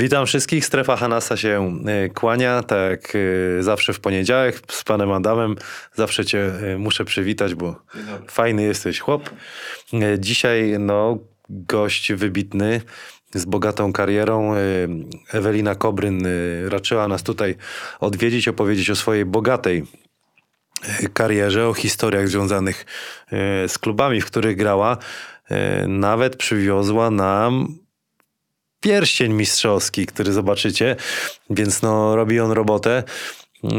Witam wszystkich. Strefa Hanasa się e, kłania, tak jak e, zawsze w poniedziałek z panem Adamem. Zawsze cię e, muszę przywitać, bo fajny jesteś chłop. Dzisiaj no, gość wybitny z bogatą karierą. Ewelina Kobryn raczyła nas tutaj odwiedzić, opowiedzieć o swojej bogatej karierze, o historiach związanych z klubami, w których grała. Nawet przywiozła nam pierścień mistrzowski, który zobaczycie, więc no robi on robotę yy,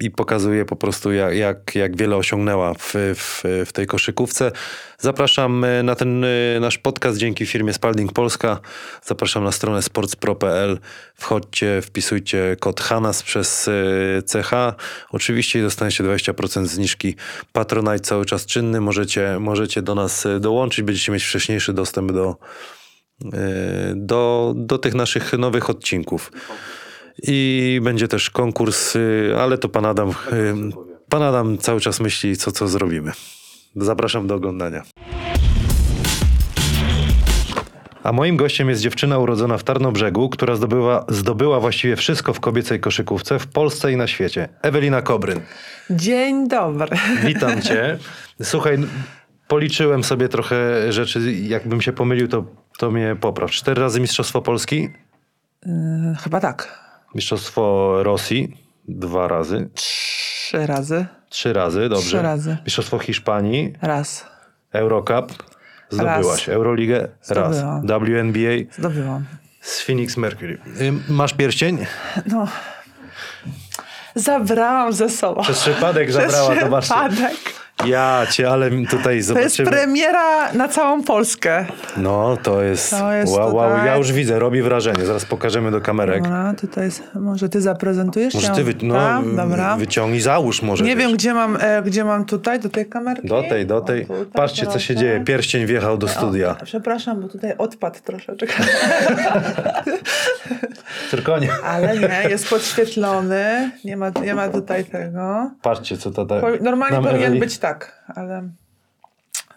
i pokazuje po prostu jak, jak, jak wiele osiągnęła w, w, w tej koszykówce. Zapraszam yy, na ten yy, nasz podcast dzięki firmie Spalding Polska. Zapraszam na stronę sportspro.pl. Wchodźcie, wpisujcie kod HANAS przez CH. Oczywiście dostaniecie 20% zniżki. Patronite cały czas czynny. Możecie, możecie do nas dołączyć. Będziecie mieć wcześniejszy dostęp do do, do tych naszych nowych odcinków. I będzie też konkurs, y, ale to pan Adam, y, pan Adam cały czas myśli, co, co zrobimy. Zapraszam do oglądania. A moim gościem jest dziewczyna urodzona w Tarnobrzegu, która zdobyła, zdobyła właściwie wszystko w kobiecej koszykówce w Polsce i na świecie. Ewelina Kobryn. Dzień dobry. Witam cię. Słuchaj, policzyłem sobie trochę rzeczy. Jakbym się pomylił, to to mnie popraw. Cztery razy Mistrzostwo Polski? Yy, chyba tak. Mistrzostwo Rosji? Dwa razy. Trzy razy. Trzy razy, dobrze. Trzy razy. Mistrzostwo Hiszpanii? Raz. Eurocup? Zdobyłaś. Raz. Euroligę? Raz. WNBA? Zdobyłam. Z Phoenix Mercury. Masz pierścień? No. Zabrałam ze sobą. Przez przypadek zabrała, Przez przypadek. Ja cię, ale tutaj zobaczymy. To jest premiera na całą Polskę. No, to jest, to jest wow, wow, tutaj... ja już widzę, robi wrażenie. Zaraz pokażemy do kamerek. Dobra, tutaj jest, może ty zaprezentujesz? Może ty wy, no, tak, dobra. wyciągnij, załóż może. Nie też. wiem, gdzie mam, e, gdzie mam tutaj, do tej kamerki. Do tej, do tej. Tutaj, Patrzcie, co się dzieje. Pierścień wjechał do studia. O, przepraszam, bo tutaj odpadł troszeczkę. Cyrkonie. Ale nie, jest podświetlony. Nie ma, nie ma tutaj tego. Patrzcie, co to tak. Normalnie powinien być tak, ale...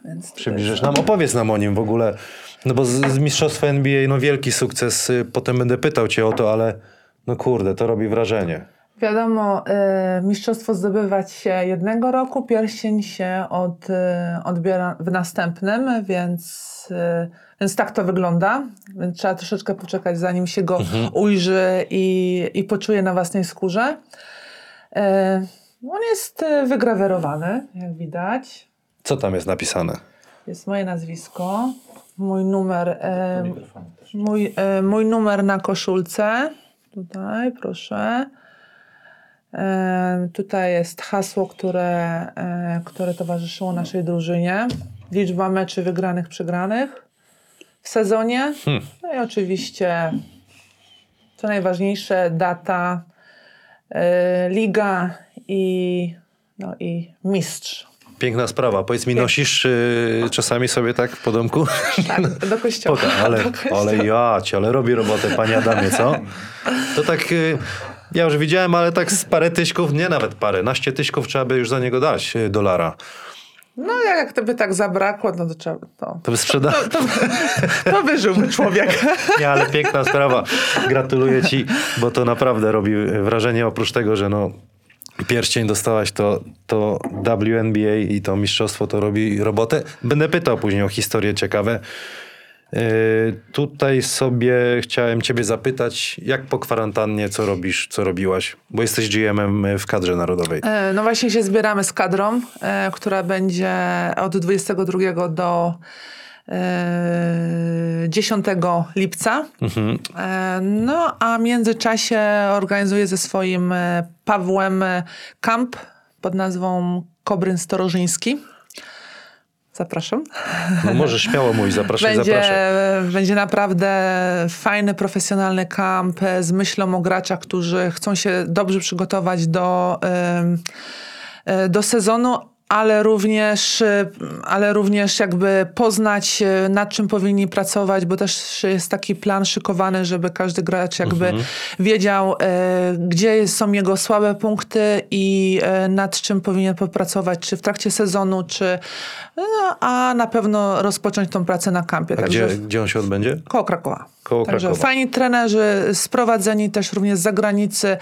Więc Przybliżysz nam, opowiedz nam o nim w ogóle. No bo z, z mistrzostwa NBA, no wielki sukces. Potem będę pytał cię o to, ale no kurde, to robi wrażenie. Wiadomo, y, mistrzostwo zdobywać się jednego roku, pierścień się od, y, odbiera w następnym, więc, y, więc tak to wygląda. Więc trzeba troszeczkę poczekać, zanim się go mhm. ujrzy i, i poczuje na własnej skórze. Y, on jest wygrawerowany, jak widać. Co tam jest napisane? Jest moje nazwisko, mój numer, e, mój, e, mój numer na koszulce. Tutaj, proszę. E, tutaj jest hasło, które, e, które towarzyszyło naszej drużynie. Liczba meczy wygranych, przegranych w sezonie. Hmm. No i oczywiście, co najważniejsze, data, e, liga i, no i mistrz. Piękna sprawa. Powiedz mi, nosisz y, czasami sobie tak po domku? Tak, do kościoła. Poka, ale, do kościoła. ale ja cię, ale robi robotę, panie Adamie, co? To tak, y, ja już widziałem, ale tak z parę tyśków, nie nawet parę, naście tyśków trzeba by już za niego dać y, dolara. No jak to by tak zabrakło, no to trzeba... To, to by sprzedał. To, to, to, to wyżyłby człowiek. Nie, ale piękna sprawa. Gratuluję ci, bo to naprawdę robi wrażenie, oprócz tego, że no pierścień dostałaś, to, to WNBA i to mistrzostwo to robi robotę. Będę pytał później o historie ciekawe. Yy, tutaj sobie chciałem ciebie zapytać, jak po kwarantannie, co robisz, co robiłaś? Bo jesteś GM-em w kadrze narodowej. E, no właśnie się zbieramy z kadrą, e, która będzie od 22 do 10 lipca. Mhm. No a w międzyczasie organizuję ze swoim e, Pawłem e, kamp pod nazwą Kobryn Storożyński. Zapraszam. No może śmiało mówić, zapraszam, będzie, zapraszam. Będzie naprawdę fajny, profesjonalny kamp z myślą o graczach, którzy chcą się dobrze przygotować do, e, do sezonu, ale również, y, ale również jakby poznać, y, nad czym powinni pracować, bo też jest taki plan szykowany, żeby każdy gracz jakby wiedział, e, gdzie są jego słabe punkty i nad czym powinien popracować, czy w trakcie sezonu, czy no, a na pewno rozpocząć tą pracę na kampie. A Także gdzie, gdzie on się odbędzie? koło Krakowa. Koło Także Krakowa. fajni trenerzy, sprowadzeni też również z zagranicy.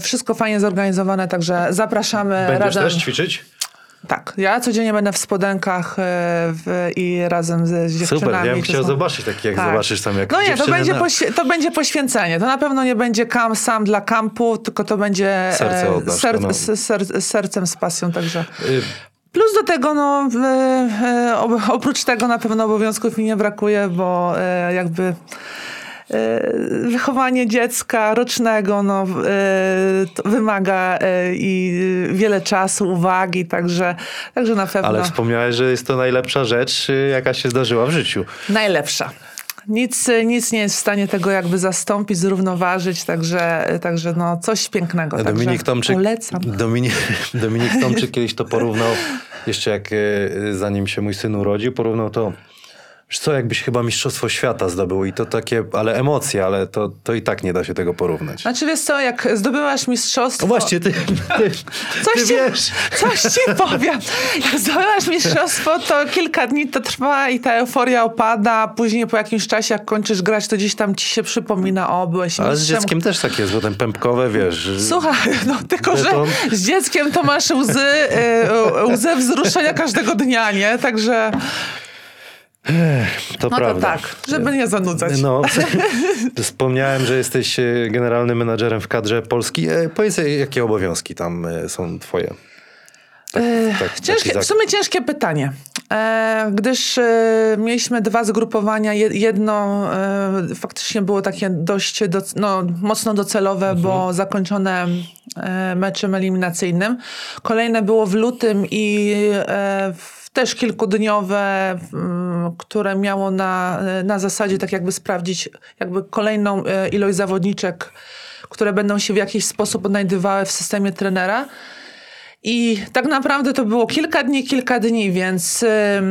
Wszystko fajnie zorganizowane, także zapraszamy. Będziesz razem. też ćwiczyć? Tak, ja codziennie będę w spodenkach e, w, i razem ze, z dziewczynami. Super, ja bym chciał są- zobaczyć taki, jak Tak. zobaczysz tam jak No nie, to będzie, poświe- to będzie poświęcenie. To na pewno nie będzie kam sam dla kampu, tylko to będzie e, Serce oddasz, to no. z, ser, sercem, z pasją, także... Y, Plus do tego, no, e, oprócz tego na pewno obowiązków mi nie brakuje, bo jakby wychowanie dziecka rocznego no, e, wymaga e, i wiele czasu, uwagi, także, także na pewno Ale wspomniałeś, że jest to najlepsza rzecz, y, jaka się zdarzyła w życiu. najlepsza. Nic, nic nie jest w stanie tego jakby zastąpić, zrównoważyć, także, także no, coś pięknego. Także Dominik Tomczyk, Polecam. Dominik, Dominik Tomczyk kiedyś to porównał, jeszcze jak e, zanim się mój syn urodził, porównał to, wiesz co, jakbyś chyba Mistrzostwo Świata zdobył i to takie, ale emocje, ale to, to i tak nie da się tego porównać. Znaczy wiesz co, jak zdobyłaś mistrzostwo... No właśnie, ty, ty, Coś ty ci, wiesz. Coś ci powiem. Jak zdobyłaś mistrzostwo, to kilka dni to trwa i ta euforia opada, a później po jakimś czasie, jak kończysz grać, to gdzieś tam ci się przypomina, o, byłeś Ale z mistrzem. dzieckiem też tak jest, bo ten pępkowe, wiesz... Słuchaj, no tylko, że Beton. z dzieckiem to masz łzy, y, łzy wzruszenia każdego dnia, nie? Także To no prawda. to tak, żeby nie zanudzać. No, wspomniałem, że jesteś e, generalnym menadżerem w kadrze Polski. E, Powiedz, e, jakie obowiązki tam są twoje? Tak, tak, tak Ciężkie, ci w sumie ciężkie pytanie, gdyż mieliśmy dwa zgrupowania. Je- Jedno faktycznie było takie dość doc, no, mocno docelowe, bo zakończone meczem eliminacyjnym. Kolejne było w lutym i w, też kilkudniowe, mm, które miało na, na zasadzie tak jakby sprawdzić jakby kolejną e, ilość zawodniczek, które będą się w jakiś sposób odnajdywały w systemie trenera. I tak naprawdę to było kilka dni, kilka dni, więc, e,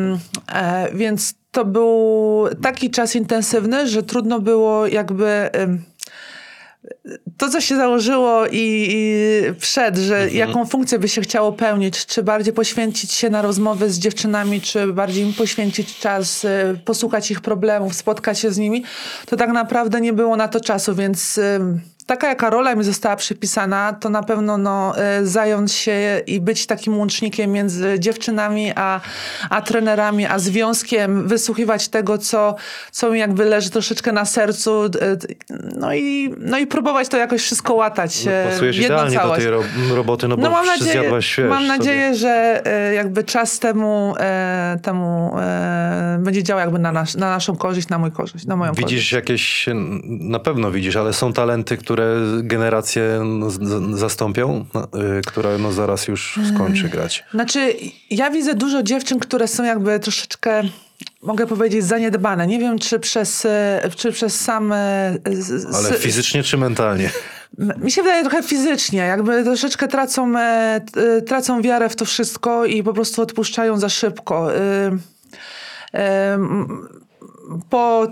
więc to był taki czas intensywny, że trudno było jakby. To, co się założyło i, i przed, że jaką funkcję by się chciało pełnić, czy bardziej poświęcić się na rozmowy z dziewczynami, czy bardziej im poświęcić czas, y, posłuchać ich problemów, spotkać się z nimi, to tak naprawdę nie było na to czasu, więc taka jaka rola mi została przypisana, to na pewno no, y, zająć się i być takim łącznikiem między dziewczynami a, a trenerami, a związkiem, wysłuchiwać tego, co, co mi jakby leży troszeczkę na sercu, y, no i, no i próbować to jakoś wszystko łatać. No, e, pasujesz idealnie do całość. tej ro roboty, no bo No mam nadzieję, zjadłaś, wiesz, mam sobie- nadzieję, że e, jakby czas temu, e, temu e, będzie działał jakby na, nasz, na naszą korzyść, na mój korzyść, na moją korzyść. Widzisz jakieś, na pewno widzisz, ale są talenty, które generacje z- z- zastąpią, no, y, która no, zaraz już skończy grać. Znaczy, ja widzę dużo dziewczyn, które są jakby troszeczkę, mogę powiedzieć, zaniedbane. Nie wiem, czy przez, e, czy przez sam... z- Ale fizycznie czy mentalnie? Mi się wydaje trochę fizycznie, jakby troszeczkę tracą, e, tracą wiarę w to wszystko i po prostu odpuszczają za szybko. Y, Po,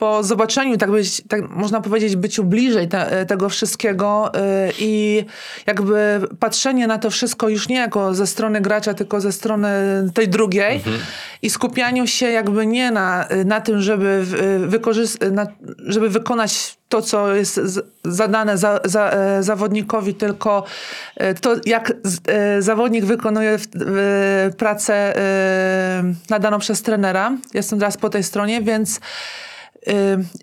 po zobaczeniu, tak, być, tak można powiedzieć, byciu bliżej te, tego wszystkiego y, i jakby patrzenie na to wszystko już nie jako ze strony gracza, tylko ze strony tej drugiej i skupianiu się jakby nie na, na tym, żeby, wykorzystać, żeby wykonać to, co jest zadane za, za, e, zawodnikowi, tylko e, to, jak z, e, zawodnik wykonuje w, pracę nadaną przez trenera. Jestem teraz po tej stronie, więc,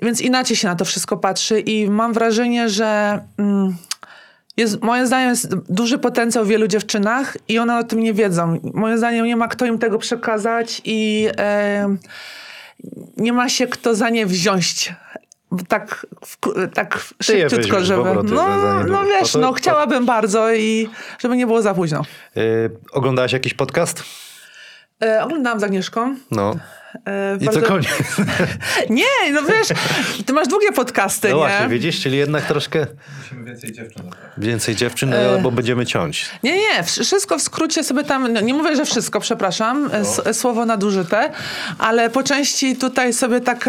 więc inaczej się na to wszystko patrzy i mam wrażenie, że mm, jest, moim zdaniem jest duży potencjał w wielu dziewczynach i one o tym nie wiedzą. Moim zdaniem nie ma kto im tego przekazać i nie ma się kto za nie wziąć. Tak, w- tak szybciutko, żeby. No, no wiesz, No to- no to- chciałabym bardzo i żeby nie było za późno. Y, oglądałaś jakiś podcast? E, oglądałam z Agnieszką. No. E, I bardzo- to koniec. Nie, no wiesz, ty masz długie podcasty, No nie? właśnie, widzisz, czyli jednak troszkę Musimy więcej dziewczyn więcej dziewczyn, E. albo będziemy ciąć. Nie, nie, wsz- wszystko w skrócie sobie tam, no, nie mówię, że wszystko, przepraszam, No. słowo nadużyte, ale po części tutaj sobie tak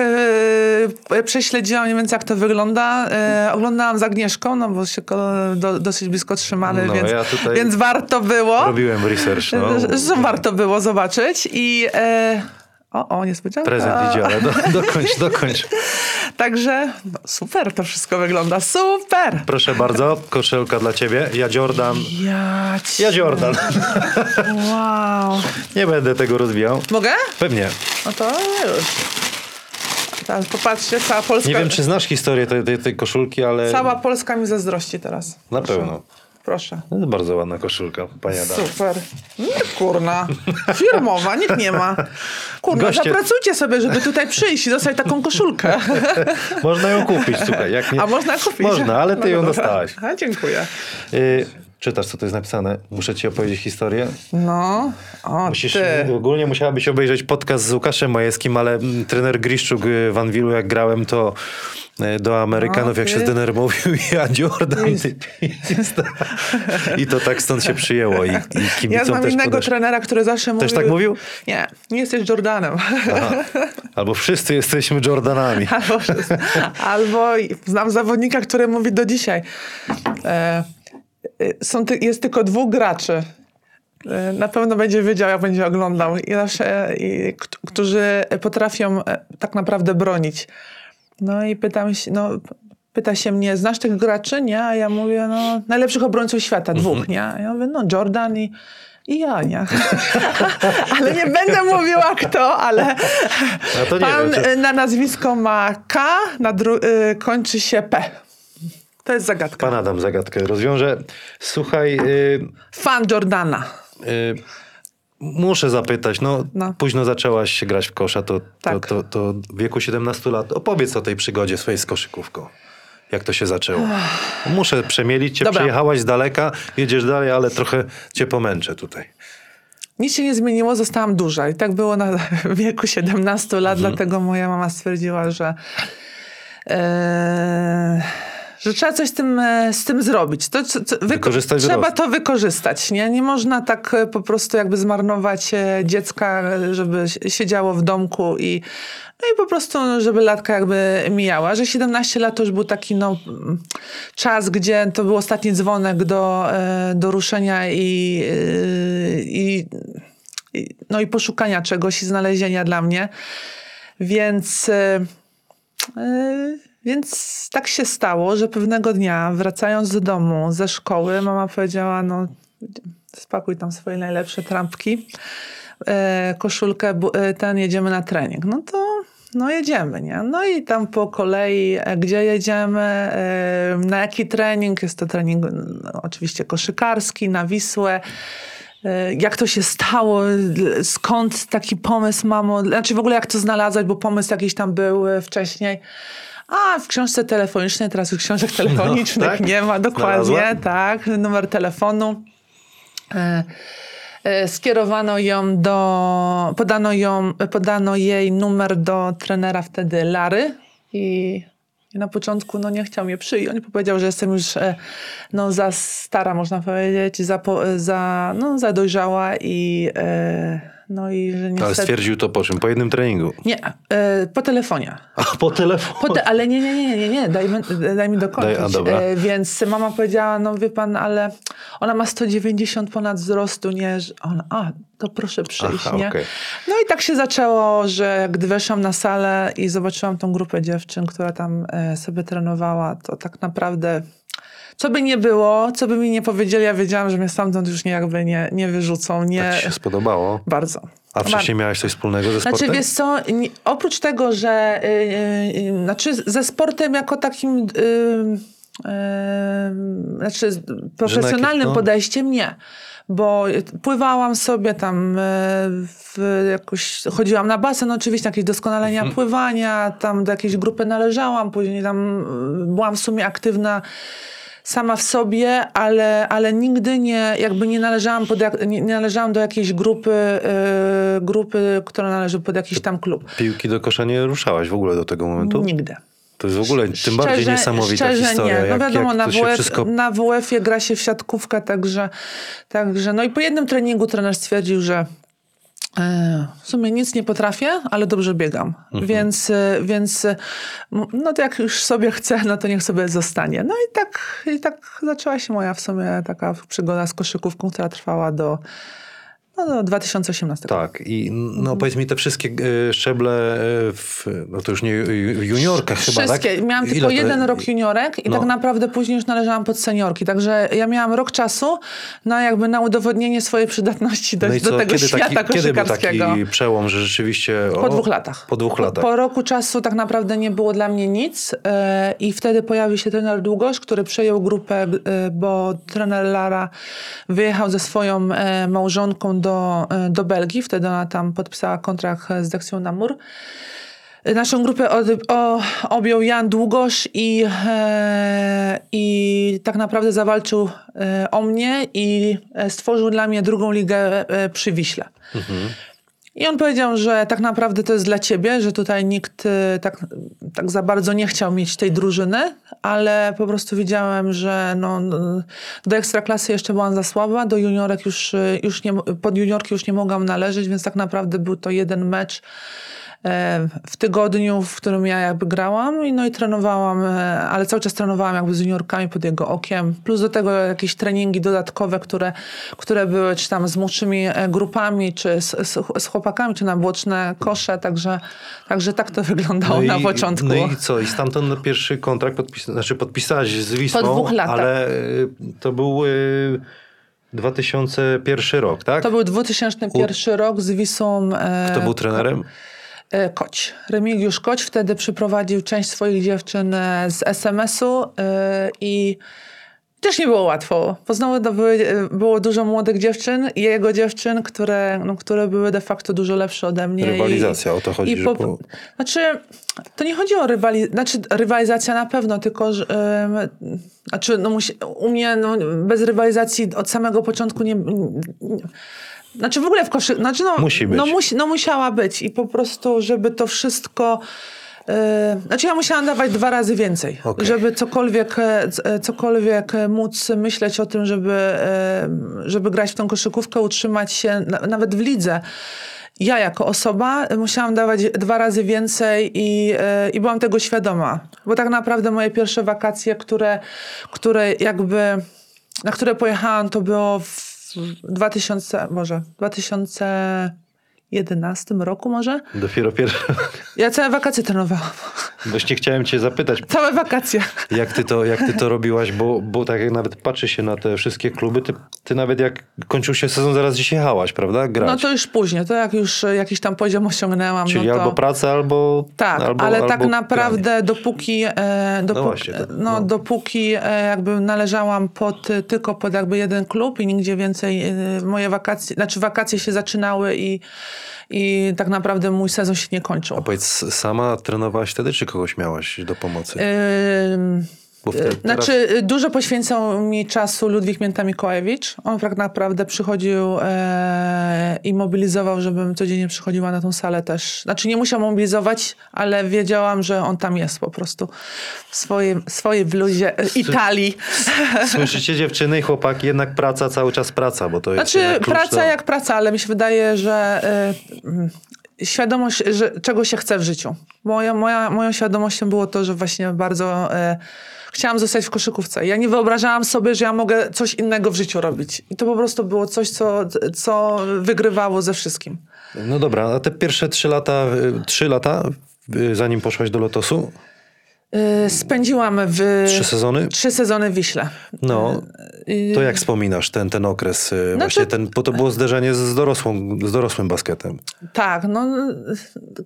e, prześledziłam mniej więcej jak to wygląda. E, oglądałam z Agnieszką, no bo się do, dosyć blisko trzymamy, No, więc, ja tutaj więc warto było. Robiłem research. No. Że warto było zobaczyć i... E, o, o, niespodzianka. Prezent idzie, ale do, dokończ, dokończ. Także no, super to wszystko wygląda, super! Proszę bardzo, koszelka dla ciebie. Ja Jordan. Ja, ci... Ja Jordan. Wow. Nie będę tego rozwijał. Mogę? Pewnie. No to już. Teraz popatrzcie, cała Polska. Nie wiem, czy znasz historię tej, tej, tej koszulki, ale Cała Polska mi zazdrości teraz. na Proszę. pewno. Proszę. To jest bardzo ładna koszulka, pani Adam. Super. Kurna. Firmowa, nikt nie ma. Kurna, Goście- zapracujcie sobie, żeby tutaj przyjść i dostać taką koszulkę. Można ją kupić, słuchaj. Jak nie... A można kupić. Można, ale ty No ją dobra. dostałaś. A, dziękuję. Y, czytasz, co to jest napisane? Muszę ci opowiedzieć historię. No, o Musisz, ty. ogólnie musiałabyś obejrzeć podcast z Łukaszem Majewskim, ale mm, trener Griszczuk y, w Anwilu, jak grałem, to y, do Amerykanów, jak się zdenerwował, ja Jordan, ty. I to tak stąd się przyjęło. I, i Ja znam też innego podeszło. trenera, który zawsze mówił... tak mówił? Nie, nie jesteś Jordanem. Albo wszyscy jesteśmy Jordanami. Albo, albo znam zawodnika, który mówi do dzisiaj. E, są ty, jest tylko dwóch graczy. E, Na pewno będzie wiedział, jak będzie oglądał. I zawsze, i, którzy potrafią e, tak naprawdę bronić. No i pytam się, no, pyta się mnie, znasz tych graczy? Nie? A ja mówię, no, najlepszych obrońców świata, dwóch, nie? A ja mówię, no, Jordan i, i ja, nie? ale nie będę mówiła kto, ale No pan wiem, czy- y, na nazwisko ma K, na y, kończy się P. To jest zagadka. Pan Adam zagadkę rozwiąże. Słuchaj, y, Fan Jordana. y, muszę zapytać, no, No. późno zaczęłaś grać w kosza, to, to, Tak. to, to w wieku 17 lat. Opowiedz o tej przygodzie swojej z koszykówką. Jak to się zaczęło? Muszę przemielić cię, Dobra. przyjechałaś z daleka, jedziesz dalej, ale trochę cię pomęczę tutaj. Nic się nie zmieniło, zostałam duża. I tak było na wieku 17 lat, Mhm. dlatego moja mama stwierdziła, że, e, że trzeba coś z tym, e, z tym zrobić. To, co, co, Wykorzystać trzeba wzrost. to wykorzystać. Nie? nie można tak e, po prostu jakby zmarnować e, dziecka, żeby si- siedziało w domku i no i po prostu, no, żeby latka jakby mijała. Że 17 lat to już był taki no, czas, gdzie to był ostatni dzwonek do, do ruszenia i, i no i poszukania czegoś i znalezienia dla mnie. Więc, e, więc tak się stało, że pewnego dnia wracając do domu ze szkoły, mama powiedziała, no spakuj tam swoje najlepsze trampki, e, koszulkę, e, ten jedziemy na trening. No to no jedziemy, nie? No i tam po kolei, e, gdzie jedziemy, na jaki trening, jest to trening oczywiście koszykarski, na Wisłę, jak to się stało, skąd taki pomysł, mamo, znaczy w ogóle jak to znalazłaś, bo pomysł jakiś tam był wcześniej. A, w książce telefonicznej, teraz już książek telefonicznych tak? nie ma, dokładnie, Znalazła? tak, numer telefonu. E, e, Skierowano ją do, podano, ją, podano jej numer do trenera wtedy Lary i na początku no, nie chciał mnie przyjąć, powiedział, że jestem już e, no, za stara, można powiedzieć, za, za, no, za dojrzała i, e, no, i że Ale niestety... stwierdził to po czym? Po jednym treningu. Nie, e, po telefonie. A po telefonie? Po te, ale nie, nie, nie, nie, nie, daj, mi- daj mi dokończyć. Daj, a dobra. E, więc mama powiedziała, no wie pan, ale ona ma 190 ponad wzrostu, nie, że ona, a, to proszę przyjść, Aha, nie? okej. No i tak się zaczęło, że gdy weszłam na salę i zobaczyłam tą grupę dziewczyn, która tam e, sobie trenowała, to tak naprawdę... Co by nie było, co by mi nie powiedzieli, ja wiedziałam, że mnie stamtąd już nie, jakby nie, nie wyrzucą. Nie, Tak ci się spodobało. Bardzo. A wcześniej miałeś coś wspólnego ze sportem? Znaczy, wiesz co, oprócz tego, że y, y, y, znaczy ze sportem jako takim y, y, znaczy z profesjonalnym no. podejściem nie. Bo pływałam sobie tam, y, w jakoś, chodziłam na basen, oczywiście, na jakieś doskonalenia Mhm. pływania, tam do jakiejś grupy należałam, później tam y, byłam w sumie aktywna sama w sobie, ale, ale nigdy nie, jakby nie należałam, pod nie, należałam do jakiejś grupy, y, grupy, która należy pod jakiś tam klub. Piłki do kosza nie ruszałaś w ogóle do tego momentu? Nigdy. To jest w ogóle tym bardziej niesamowita historia. Nie. No wiadomo, jak na, WF, wszystko... na WF-ie gra się w siatkówkę, także, także no i po jednym treningu trener stwierdził, że e, w sumie nic nie potrafię, ale dobrze biegam. Mhm. Więc, e, więc e, no to jak już sobie chcę, no to niech sobie zostanie. No i tak, i tak zaczęła się moja w sumie taka przygoda z koszykówką, która trwała do, no, do 2018. Tak, i no Mhm. powiedz mi te wszystkie e, szczeble e, w, no to już nie juniorkach chyba, tak? Wszystkie. Miałam Ile tylko to- jeden rok juniorek i No. tak naprawdę później już należałam pod seniorki. Także ja miałam rok czasu na jakby na udowodnienie swojej przydatności do, No do tego kiedy świata taki, kiedy był taki przełom, że rzeczywiście... Po o, dwóch latach. Po dwóch latach. Po, po roku czasu tak naprawdę nie było dla mnie nic e, i wtedy pojawił się trener Długosz, który przejął grupę, bo trener Lara wyjechał ze swoją małżonką do, e, do Belgii. Wtedy ona tam podpisała kontrakt z Deksją Namur. Naszą grupę od, o, objął Jan Długosz i, e, i tak naprawdę zawalczył e, o mnie i e, stworzył dla mnie drugą ligę e, przy Wiśle. I on powiedział, że tak naprawdę to jest dla ciebie, że tutaj nikt e, tak, tak za bardzo nie chciał mieć tej drużyny, ale po prostu widziałem, że no, do ekstraklasy jeszcze byłam za słaba, do juniorek już, e, już nie, pod juniorki już nie mogłam należeć, więc tak naprawdę był to jeden mecz w tygodniu, w którym ja jakby grałam i no i trenowałam, e, ale cały czas trenowałam jakby z juniorkami pod jego okiem, plus do tego jakieś treningi dodatkowe, które, które były czy tam z młodszymi e, grupami, czy z, z, chłopakami, czy na boczne kosze, także, także tak to wyglądało na i, początku. No i co? I stamtąd pierwszy kontrakt podpis, znaczy podpisałaś z Wisłą, Po dwóch latach. ale to był y, 2001 rok, tak? To był 2001 rok z Wisą. E, Kto był trenerem? E, Koć. Remigiusz Koć wtedy przyprowadził część swoich dziewczyn e, z SMS-u e, i też nie było łatwo, znowu to były, było dużo młodych dziewczyn i jego dziewczyn, które, no, które były de facto dużo lepsze ode mnie. Rywalizacja, i, o to chodzi, I po, po- Znaczy, to nie chodzi o rywalizację, znaczy rywalizacja na pewno, tylko że, em, znaczy, no, musi, u mnie no, bez rywalizacji od samego początku nie... nie znaczy w ogóle w koszy... Znaczy no, Musi być. No, musi, no musiała być i po prostu, żeby to wszystko... e, Znaczy ja musiałam dawać dwa razy więcej, Okej. żeby cokolwiek, e, e, cokolwiek móc myśleć o tym, żeby, żeby grać w tą koszykówkę, utrzymać się na, nawet w lidze. Ja jako osoba musiałam dawać dwa razy więcej i, i byłam tego świadoma. Bo tak naprawdę moje pierwsze wakacje, które, które jakby, na które pojechałam, to było w 2000, może 2011 roku może. Dopiero pierwszy. Ja całe wakacje trenowałam. Właśnie chciałem cię zapytać, Całe wakacje. jak ty to, jak ty to robiłaś, bo, bo tak jak nawet patrzy się na te wszystkie kluby, ty, ty nawet jak kończył się sezon, zaraz gdzieś jechałaś, prawda? Grać. No to już później, to jak już jakiś tam poziom osiągnęłam. Czyli no to... albo praca, albo Tak, albo, ale albo tak granie. naprawdę dopóki, e, dopóki, właśnie, to- no, no. dopóki e, jakby należałam pod, tylko pod jakby jeden klub i nigdzie więcej e, moje wakacje, znaczy wakacje się zaczynały i, i tak naprawdę mój sezon się nie kończył. A powiedz, sama trenowałaś wtedy, czy kogoś miałaś do pomocy? Ym, Bo wtedy, Znaczy, y, dużo poświęcał mi czasu Ludwik Mięta-Mikołajewicz. On tak naprawdę przychodził e, i mobilizował, żebym codziennie przychodziła na tą salę też. Znaczy, nie musiał mobilizować, ale wiedziałam, że on tam jest po prostu w swojej, swojej bluzie e, Italii. Słyszycie dziewczyny i chłopaki, jednak praca, cały czas praca, bo to jest Znaczy, praca do... jak praca, ale mi się wydaje, że y, mm, świadomość, że czego się chce w życiu. Moja, moja, moją świadomością było to, że właśnie bardzo y, chciałam zostać w koszykówce. Ja nie wyobrażałam sobie, że ja mogę coś innego w życiu robić. I to po prostu było coś, co, co wygrywało ze wszystkim. No dobra, a te pierwsze trzy lata, y, trzy lata, y, zanim poszłaś do Lotosu, spędziłam w trzy sezony, trzy sezony w Wiśle. no, Y, to jak wspominasz ten, ten okres, y, właśnie to- ten, bo to było zderzenie z, dorosłą, z dorosłym basketem. Tak, no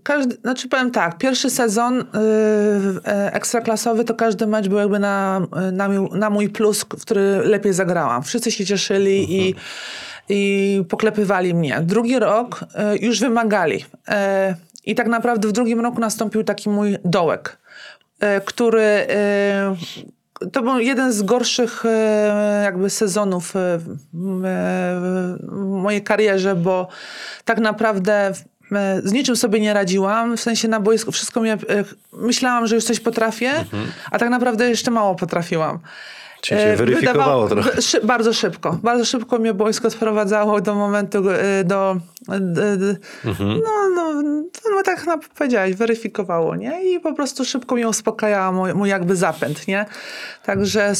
każdy, znaczy powiem tak, pierwszy sezon yy, e, ekstraklasowy to każdy mecz był jakby na, na, mój, na mój plus, w który lepiej zagrałam. Wszyscy się cieszyli i, i poklepywali mnie. Drugi rok y, już wymagali. E, I tak naprawdę w drugim roku nastąpił taki mój dołek, który, e, to był jeden z gorszych e, jakby sezonów e, w, e, mojej karierze, bo tak naprawdę e, z niczym sobie nie radziłam. W sensie na boisku wszystko mnie... e, Myślałam, że już coś potrafię, Mhm. a tak naprawdę jeszcze mało potrafiła. Czyli cię E, weryfikowało wydawało- trochę. Szy, bardzo szybko. Bardzo szybko mnie boisko sprowadzało do momentu, e, do... e, d- Mhm. No, no, no tak na, powiedziałeś, weryfikowało, nie? I po prostu szybko mnie uspokajała mój, mój jakby zapęd, nie? Także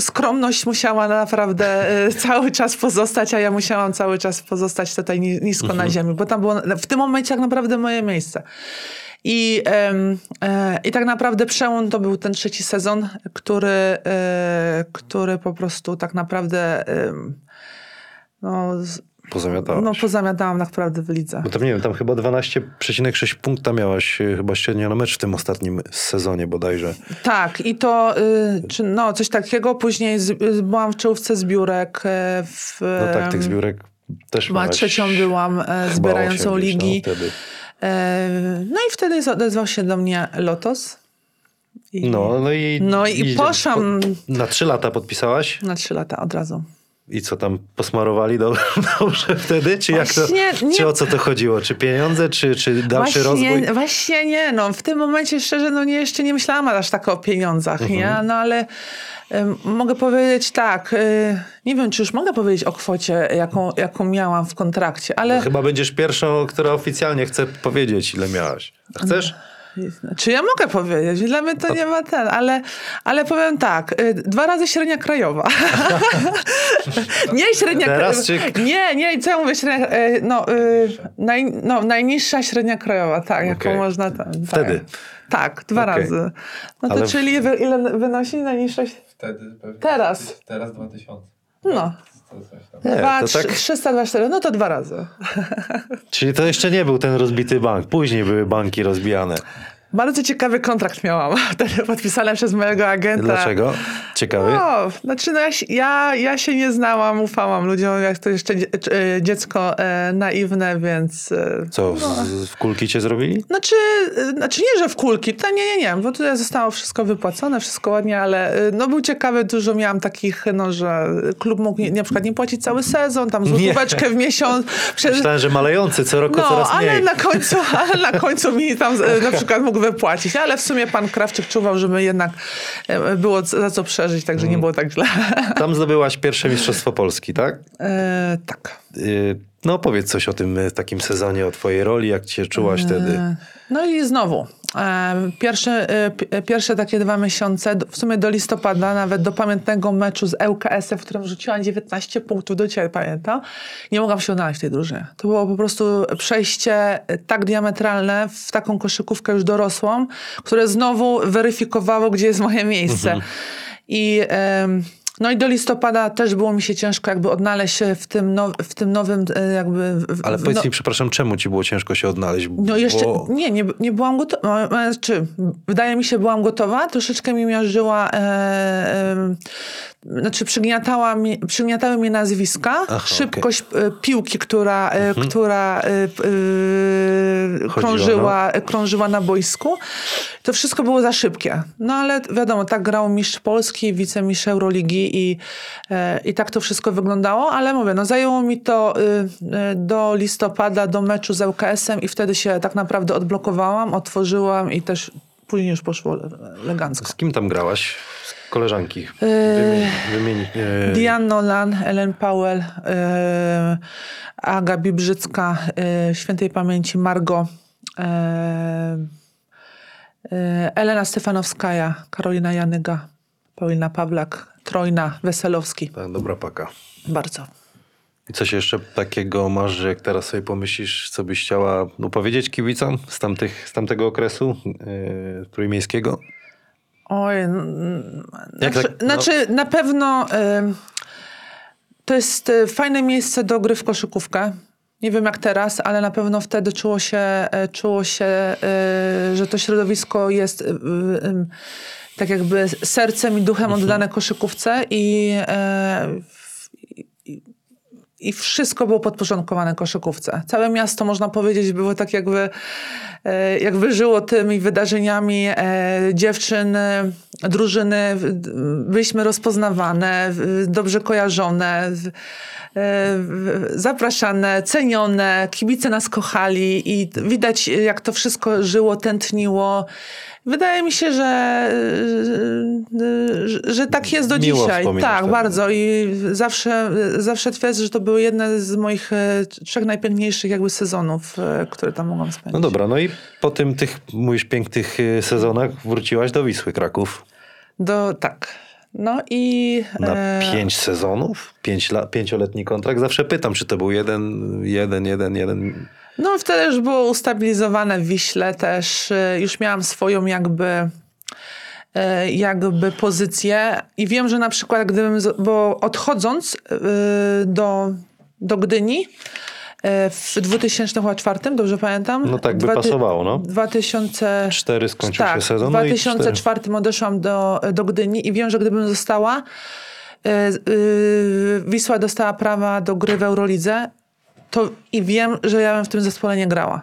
skromność musiała naprawdę e, cały czas pozostać, a ja musiałam cały czas pozostać tutaj ni- nisko na ziemi, bo tam było w tym momencie tak naprawdę moje miejsce. I, e, I tak naprawdę przełom to był ten trzeci sezon, który, e, który po prostu tak naprawdę no, z- Pozamiatałaś. no pozamiatałam naprawdę w lidze. Bo tam nie wiem, tam chyba 12,6 punkta miałaś e, chyba średnio na mecz w tym ostatnim sezonie bodajże. Tak, i to, y, czy, no coś takiego. Później z, y, byłam w czołówce zbiórek. e, W, No tak, tych zbiórek też Chyba miałaś trzecią byłam e, zbierającą gdzieś, ligi. No, wtedy. No i wtedy odezwał się do mnie Lotos. I No, no i... No i poszłam- Po, na trzy lata podpisałaś? Na trzy lata od razu. I co tam, posmarowali do, dobrze wtedy? Czy jak to, nie. czy o co to chodziło? Czy pieniądze, czy, czy dalszy właśnie, rozwój? Właśnie nie, no w tym momencie szczerze, no nie, jeszcze nie myślałam aż tak o pieniądzach, Mhm. nie? No ale em, mogę powiedzieć tak, y, nie wiem, czy już mogę powiedzieć o kwocie, jaką, jaką miałam w kontrakcie, ale... Chyba będziesz pierwszą, która oficjalnie chce powiedzieć, ile miałaś. Chcesz? Czy ja mogę powiedzieć? Dla mnie to nie ma ten, ale, ale powiem tak, y, dwa razy średnia krajowa. nie średnia krajowa. czy- Nie, nie, co ja mówię, średnia, y, no, y, naj, no, najniższa średnia krajowa, tak, jaką Okej. można ten, Wtedy? Tak, tak dwa Okej. razy. No to Ale- czyli ile wynosi najniższa? Wtedy pewnie. Teraz. Teraz 2000. No, tam. Nie, dwa, to trzy, tak, 324, no to dwa razy. czyli to jeszcze nie był ten rozbity bank. Później były banki rozbijane. Bardzo ciekawy kontrakt miałam, podpisany przez mojego agenta. Dlaczego? Ciekawy? No, znaczy no ja, się- ja, ja się nie znałam, ufałam ludziom, jak to jeszcze e, dziecko e, naiwne, więc... E, Co, z, w kulki cię zrobili? znaczy, e, znaczy nie, że w kulki, to nie, nie, nie, bo tutaj zostało wszystko wypłacone, wszystko ładnie, ale e, no był ciekawy, dużo miałam takich, no, że klub mógł nie, na przykład nie płacić cały sezon, tam złotóweczkę w miesiąc. Przez, Myślałem, że malejący, co roku no, coraz mniej. ale na końcu, ale na końcu mi tam na przykład mógł wypłacić, ale w sumie pan Krawczyk czuwał, żeby jednak e, było za co przeżyć, także Mm. nie było tak źle. Tam zdobyłaś pierwsze Mistrzostwo Polski, tak? E, tak. Y, No powiedz coś o tym y, takim sezonie, o twojej roli, jak cię czułaś wtedy. E, No i znowu, e, pierwsze, e, pi- pierwsze takie dwa miesiące, w sumie do listopada, nawet do pamiętnego meczu z ŁKS-em, w którym rzuciłam 19 punktów, do dzisiaj pamiętam, nie mogłam się odnaleźć w tej drużynie. To było po prostu przejście e, tak diametralne w taką koszykówkę już dorosłą, które znowu weryfikowało, gdzie jest moje miejsce. I... em, no i do listopada też było mi się ciężko jakby odnaleźć się w tym, now, w tym nowym e, jakby... w- Ale powiedz no- mi, przepraszam, czemu ci było ciężko się odnaleźć? no jeszcze, Bo... nie, nie, nie byłam gotowa, czy wydaje mi się, byłam gotowa, troszeczkę mi miażdżyła, e, e, znaczy przygniatała mi, przygniatały mnie nazwiska, Aha, szybkość e, piłki, która, e, która e, e, krążyła, krążyła na boisku. To wszystko było za szybkie. No ale wiadomo, tak grał mistrz Polski, wicemistrz Euroligi i, e, i tak to wszystko wyglądało, ale mówię, no zajęło mi to y, y, do listopada, do meczu z ŁKS-em i wtedy się tak naprawdę odblokowałam, otworzyłam i też później już poszło elegancko. Z kim tam grałaś? Z koleżanki? Yy, Wymień, wymień, e, Diane Nolan, Ellen Powell, y, Aga Bibrzycka, y, świętej pamięci Margo, y, y, Elena Stefanowskaja, Karolina Janyga, Paulina Pawlak, Trojna, Weselowski. Tak, dobra paka. Bardzo. I coś jeszcze takiego masz, że jak teraz sobie pomyślisz, co byś chciała no, powiedzieć kibicom z, tamtych, z tamtego okresu yy, trójmiejskiego? Oj, znaczy, tak, no- znaczy na pewno y, to jest y, fajne miejsce do gry w koszykówkę. Nie wiem jak teraz, ale na pewno wtedy czuło się, e, czuło się y, że to środowisko jest y, y, tak jakby sercem i duchem Mhm. oddane koszykówce i, e, i wszystko było podporządkowane koszykówce. Całe miasto, można powiedzieć, było tak jakby, e, jakby żyło tymi wydarzeniami e, dziewczyn, drużyny. Byliśmy rozpoznawane, dobrze kojarzone, zapraszane, cenione. Kibice nas kochali i widać, jak to wszystko żyło, tętniło. Wydaje mi się, że, że, że tak jest do Miło dzisiaj. Tak, ten- bardzo. I zawsze, zawsze twierdzę, że to były jedne z moich e, trzech najpiękniejszych jakby sezonów, e, które tam mogłam spędzić. No dobra, no i po tym tych, mówisz, pięknych y, sezonach wróciłaś do Wisły Kraków Do, tak. No i... na e, pięć sezonów, pięć la, pięcioletni kontrakt. Zawsze pytam, czy to był jeden, jeden, jeden, jeden. No wtedy już było ustabilizowane w Wiśle też. e, Już miałam swoją jakby e, jakby pozycję i wiem, że na przykład gdybym, bo odchodząc do, do Gdyni w 2004, dobrze pamiętam? No tak by Dwa pasowało, no. 2000... Cztery skończył tak, się sezon. w no i 2004 odeszłam do, do Gdyni i wiem, że gdybym została, e, y, Wisła dostała prawa do gry w Eurolidze, to i wiem, że ja bym w tym zespole nie grała.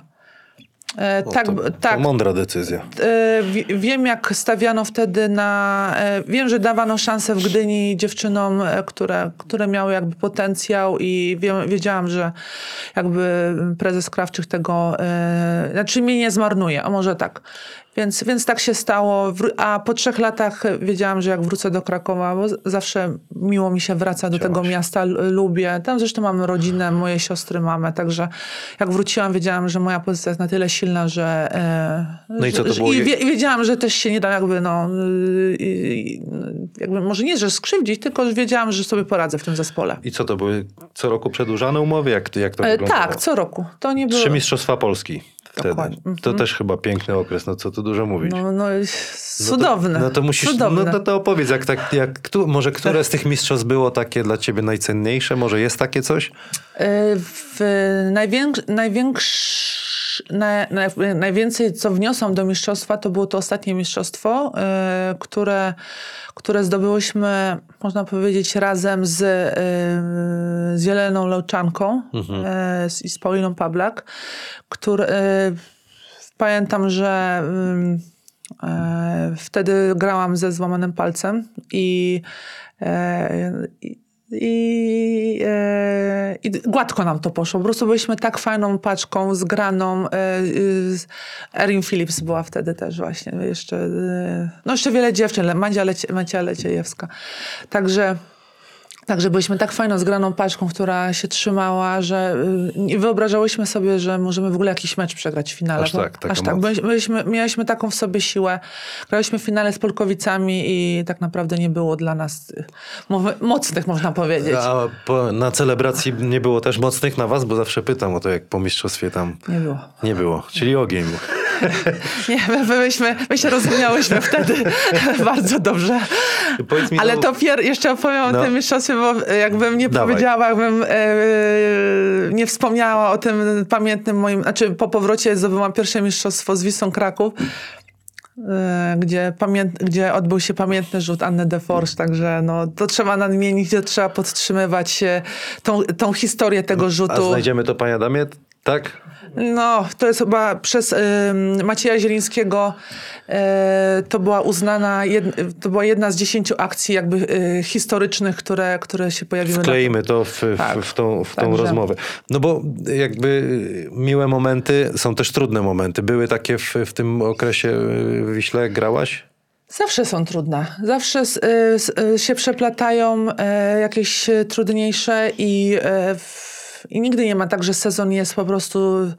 E, cztery. tak, No to, tak. To mądra decyzja. E, wi- Wiem, jak stawiano wtedy na. e, Wiem, że dawano szansę w Gdyni dziewczynom, które, które miały jakby potencjał, i wiedziałam, że jakby prezes Krawczyk tego. Znaczy, mnie nie zmarnuje, a może tak. Więc, więc tak się stało. A po trzech latach wiedziałam, że jak wrócę do Krakowa, bo zawsze miło mi się wraca do tego miasta, lubię. Tam zresztą mamy rodzinę, moje siostry mamy, także jak wróciłam, wiedziałam, że moja pozycja jest na tyle silna, że. e, No i co to było? I, wie, I wiedziałam, że też się nie da jakby, no, y, jakby może nie, że skrzywdzić, tylko wiedziałam, że sobie poradzę w tym zespole. I co to były co roku przedłużane umowy? Jak, jak to E, wyglądało? tak, co roku. To nie było. Trzy Mistrzostwa Polski wtedy. Dokładnie. Mhm. To też chyba piękny okres, no co tu dużo mówić. No, no, No to, no to musisz, Cudowne. no to, to opowiedz, jak, tak, jak, któ- może które z tych mistrzostw było takie dla ciebie najcenniejsze? Może jest takie coś? E, W największ, na, na, najwięcej, co wniosłam do mistrzostwa, to było to ostatnie mistrzostwo, e, które, które zdobyłyśmy, można powiedzieć, razem z, e, z Jeleną Lełczanką e, z, i z Pauliną Pawlak, które, e, pamiętam, że e, wtedy grałam ze złamanym palcem i, i, i, e, i gładko nam to poszło. Po prostu byliśmy tak fajną paczką, zgraną. E, z- Erin Phillips była wtedy też właśnie. Jeszcze, e, no jeszcze wiele dziewczyn, Madzia, Lecie, Madzia Leciejewska. Także... Także byliśmy tak fajną, zgraną paczką, która się trzymała, że y, nie wyobrażałyśmy sobie, że możemy w ogóle jakiś mecz przegrać w finale. Aż tak, taka aż tak. Byliśmy, mieliśmy taką w sobie siłę. Graliśmy w finale z Polkowicami i tak naprawdę nie było dla nas y, mocnych, można powiedzieć. A po, na celebracji nie było też mocnych na was? Bo zawsze pytam o to, jak po mistrzostwie tam Nie było. nie było. Czyli ogień. Nie, my, byliśmy, my się rozumiałyśmy wtedy bardzo dobrze. Ale no- to pier- jeszcze opowiem No. o tym mistrzostwie, bo jakbym nie Dawaj. powiedziała, jakbym e, nie wspomniała o tym pamiętnym moim, znaczy po powrocie zdobyłam pierwsze mistrzostwo z Wisłą Kraków, e, gdzie, pamięt, gdzie odbył się pamiętny rzut Anny de Forge, także no, to trzeba nadmienić, to trzeba podtrzymywać e, tą, tą historię tego A rzutu. znajdziemy to, panie Adamie? Tak? No, to jest chyba przez ym, Macieja Zielińskiego e, to była uznana, jed, to była jedna z dziesięciu akcji jakby y, historycznych, które, które się pojawiły. na- Wkleimy to w, Tak. w, w tą, w tą Także. rozmowę. No bo jakby miłe momenty są też trudne momenty. Były takie w, w tym okresie w Wiśle, jak grałaś? Zawsze są trudne. Zawsze y, y, się przeplatają e, jakieś e, trudniejsze i, e, w, i nigdy nie ma tak, że sezon jest po prostu,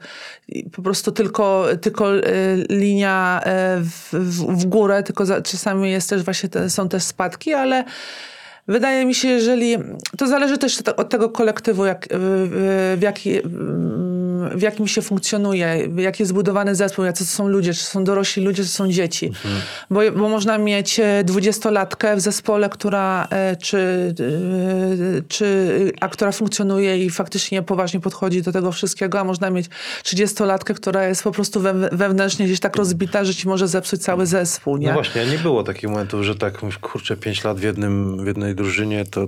po prostu tylko, tylko e, linia e, w, w, w górę, tylko za, czasami jest też właśnie te, są też spadki, ale Wydaje mi się, jeżeli. To zależy też te- od tego kolektywu, jak, w, w, jaki, w jakim się funkcjonuje, jak jest zbudowany zespół, jacy to są ludzie, czy są dorośli ludzie, czy są dzieci. Bo, bo można mieć e, dwudziestolatkę w zespole, która, e, czy, e, czy, a która funkcjonuje i faktycznie poważnie podchodzi do tego wszystkiego, a można mieć trzydziestolatkę, która jest po prostu we, wewnętrznie gdzieś tak rozbita, że ci może zepsuć cały zespół. Nie? No właśnie, nie było takich momentów, że tak, kurczę, pięć lat w, jednym, w jednej drużynie, to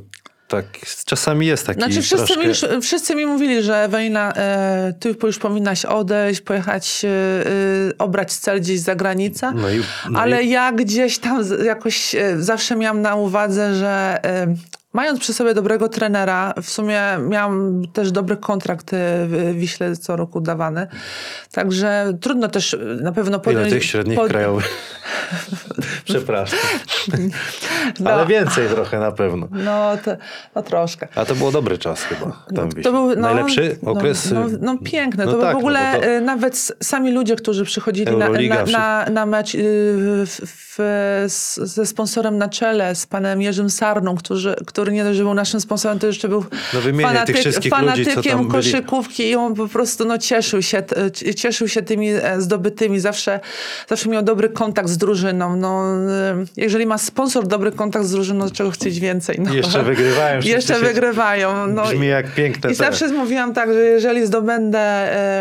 tak, czasami jest taki Znaczy wszyscy, troszkę... mi już, wszyscy mi mówili, że Ewelina, e, ty już powinnaś odejść, pojechać, e, e, obrać cel gdzieś za granicę. No i, no Ale i, ja gdzieś tam jakoś e, zawsze miałam na uwadze, że e, mając przy sobie dobrego trenera, w sumie miałam też dobry kontrakt e, w Wiśle co roku dawany. Także trudno też e, na pewno ile podjąć... tych średnich pod- krajowych? Przepraszam. No. Ale więcej trochę na pewno. No, to, no troszkę. A to był dobry czas chyba. Tam To był no, Najlepszy no, okres. No, y, no, piękne. no to tak, w ogóle no to- nawet sami ludzie, którzy przychodzili na, na, na, na mecz y, w, w, z, ze sponsorem na czele, z panem Jerzym Sarną, który, który nie dość, że był naszym sponsorem, to jeszcze był No ludzi, co fanatykiem byli. koszykówki i on po prostu no, cieszył, się, c- cieszył się tymi e, zdobytymi. Zawsze, zawsze miał dobry kontakt z drużyną. No, y, jeżeli ma sponsor dobry kontakt z drużyną, czego chcieć więcej? No. Jeszcze wygrywają. Jeszcze wygrywają. No, Brzmi jak piękne i zawsze mówiłam tak, że jeżeli zdobędę,